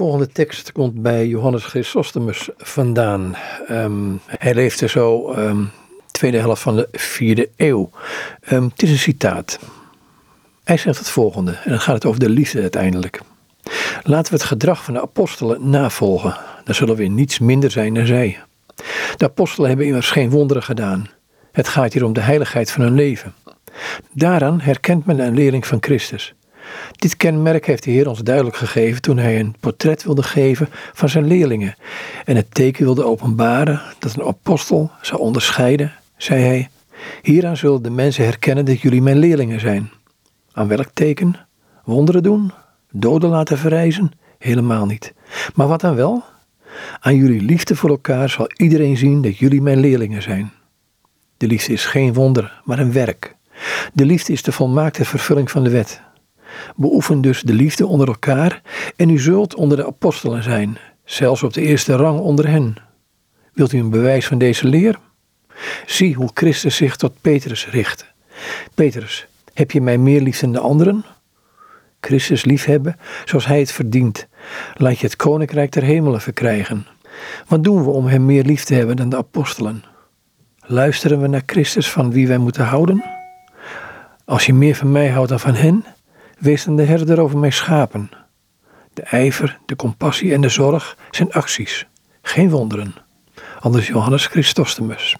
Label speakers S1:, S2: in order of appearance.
S1: volgende tekst komt bij Johannes Chrysostomus vandaan. Ehm, hij leefde zo um, tweede helft van de vierde eeuw. Um, het is een citaat. Hij zegt het volgende, en dan gaat het over de liefde uiteindelijk. Laten we het gedrag van de apostelen navolgen, dan zullen we niets minder zijn dan zij. De apostelen hebben immers geen wonderen gedaan. Het gaat hier om de heiligheid van hun leven. Daaraan herkent men een leerling van Christus. Dit kenmerk heeft de Heer ons duidelijk gegeven toen hij een portret wilde geven van zijn leerlingen en het teken wilde openbaren dat een apostel zou onderscheiden, zei hij: Hieraan zullen de mensen herkennen dat jullie mijn leerlingen zijn. Aan welk teken? Wonderen doen? Doden laten verrijzen? Helemaal niet. Maar wat dan wel? Aan jullie liefde voor elkaar zal iedereen zien dat jullie mijn leerlingen zijn. De liefde is geen wonder, maar een werk. De liefde is de volmaakte vervulling van de wet. Beoefen dus de liefde onder elkaar en u zult onder de apostelen zijn, zelfs op de eerste rang onder hen. Wilt u een bewijs van deze leer? Zie hoe Christus zich tot Petrus richtte. Petrus, heb je mij meer lief dan de anderen? Christus liefhebben zoals hij het verdient. Laat je het koninkrijk der hemelen verkrijgen. Wat doen we om hem meer lief te hebben dan de apostelen? Luisteren we naar Christus van wie wij moeten houden? Als je meer van mij houdt dan van hen, wees de herder over mijn schapen. De ijver, de compassie en de zorg zijn acties, geen wonderen. Anders Johannes Christostomus.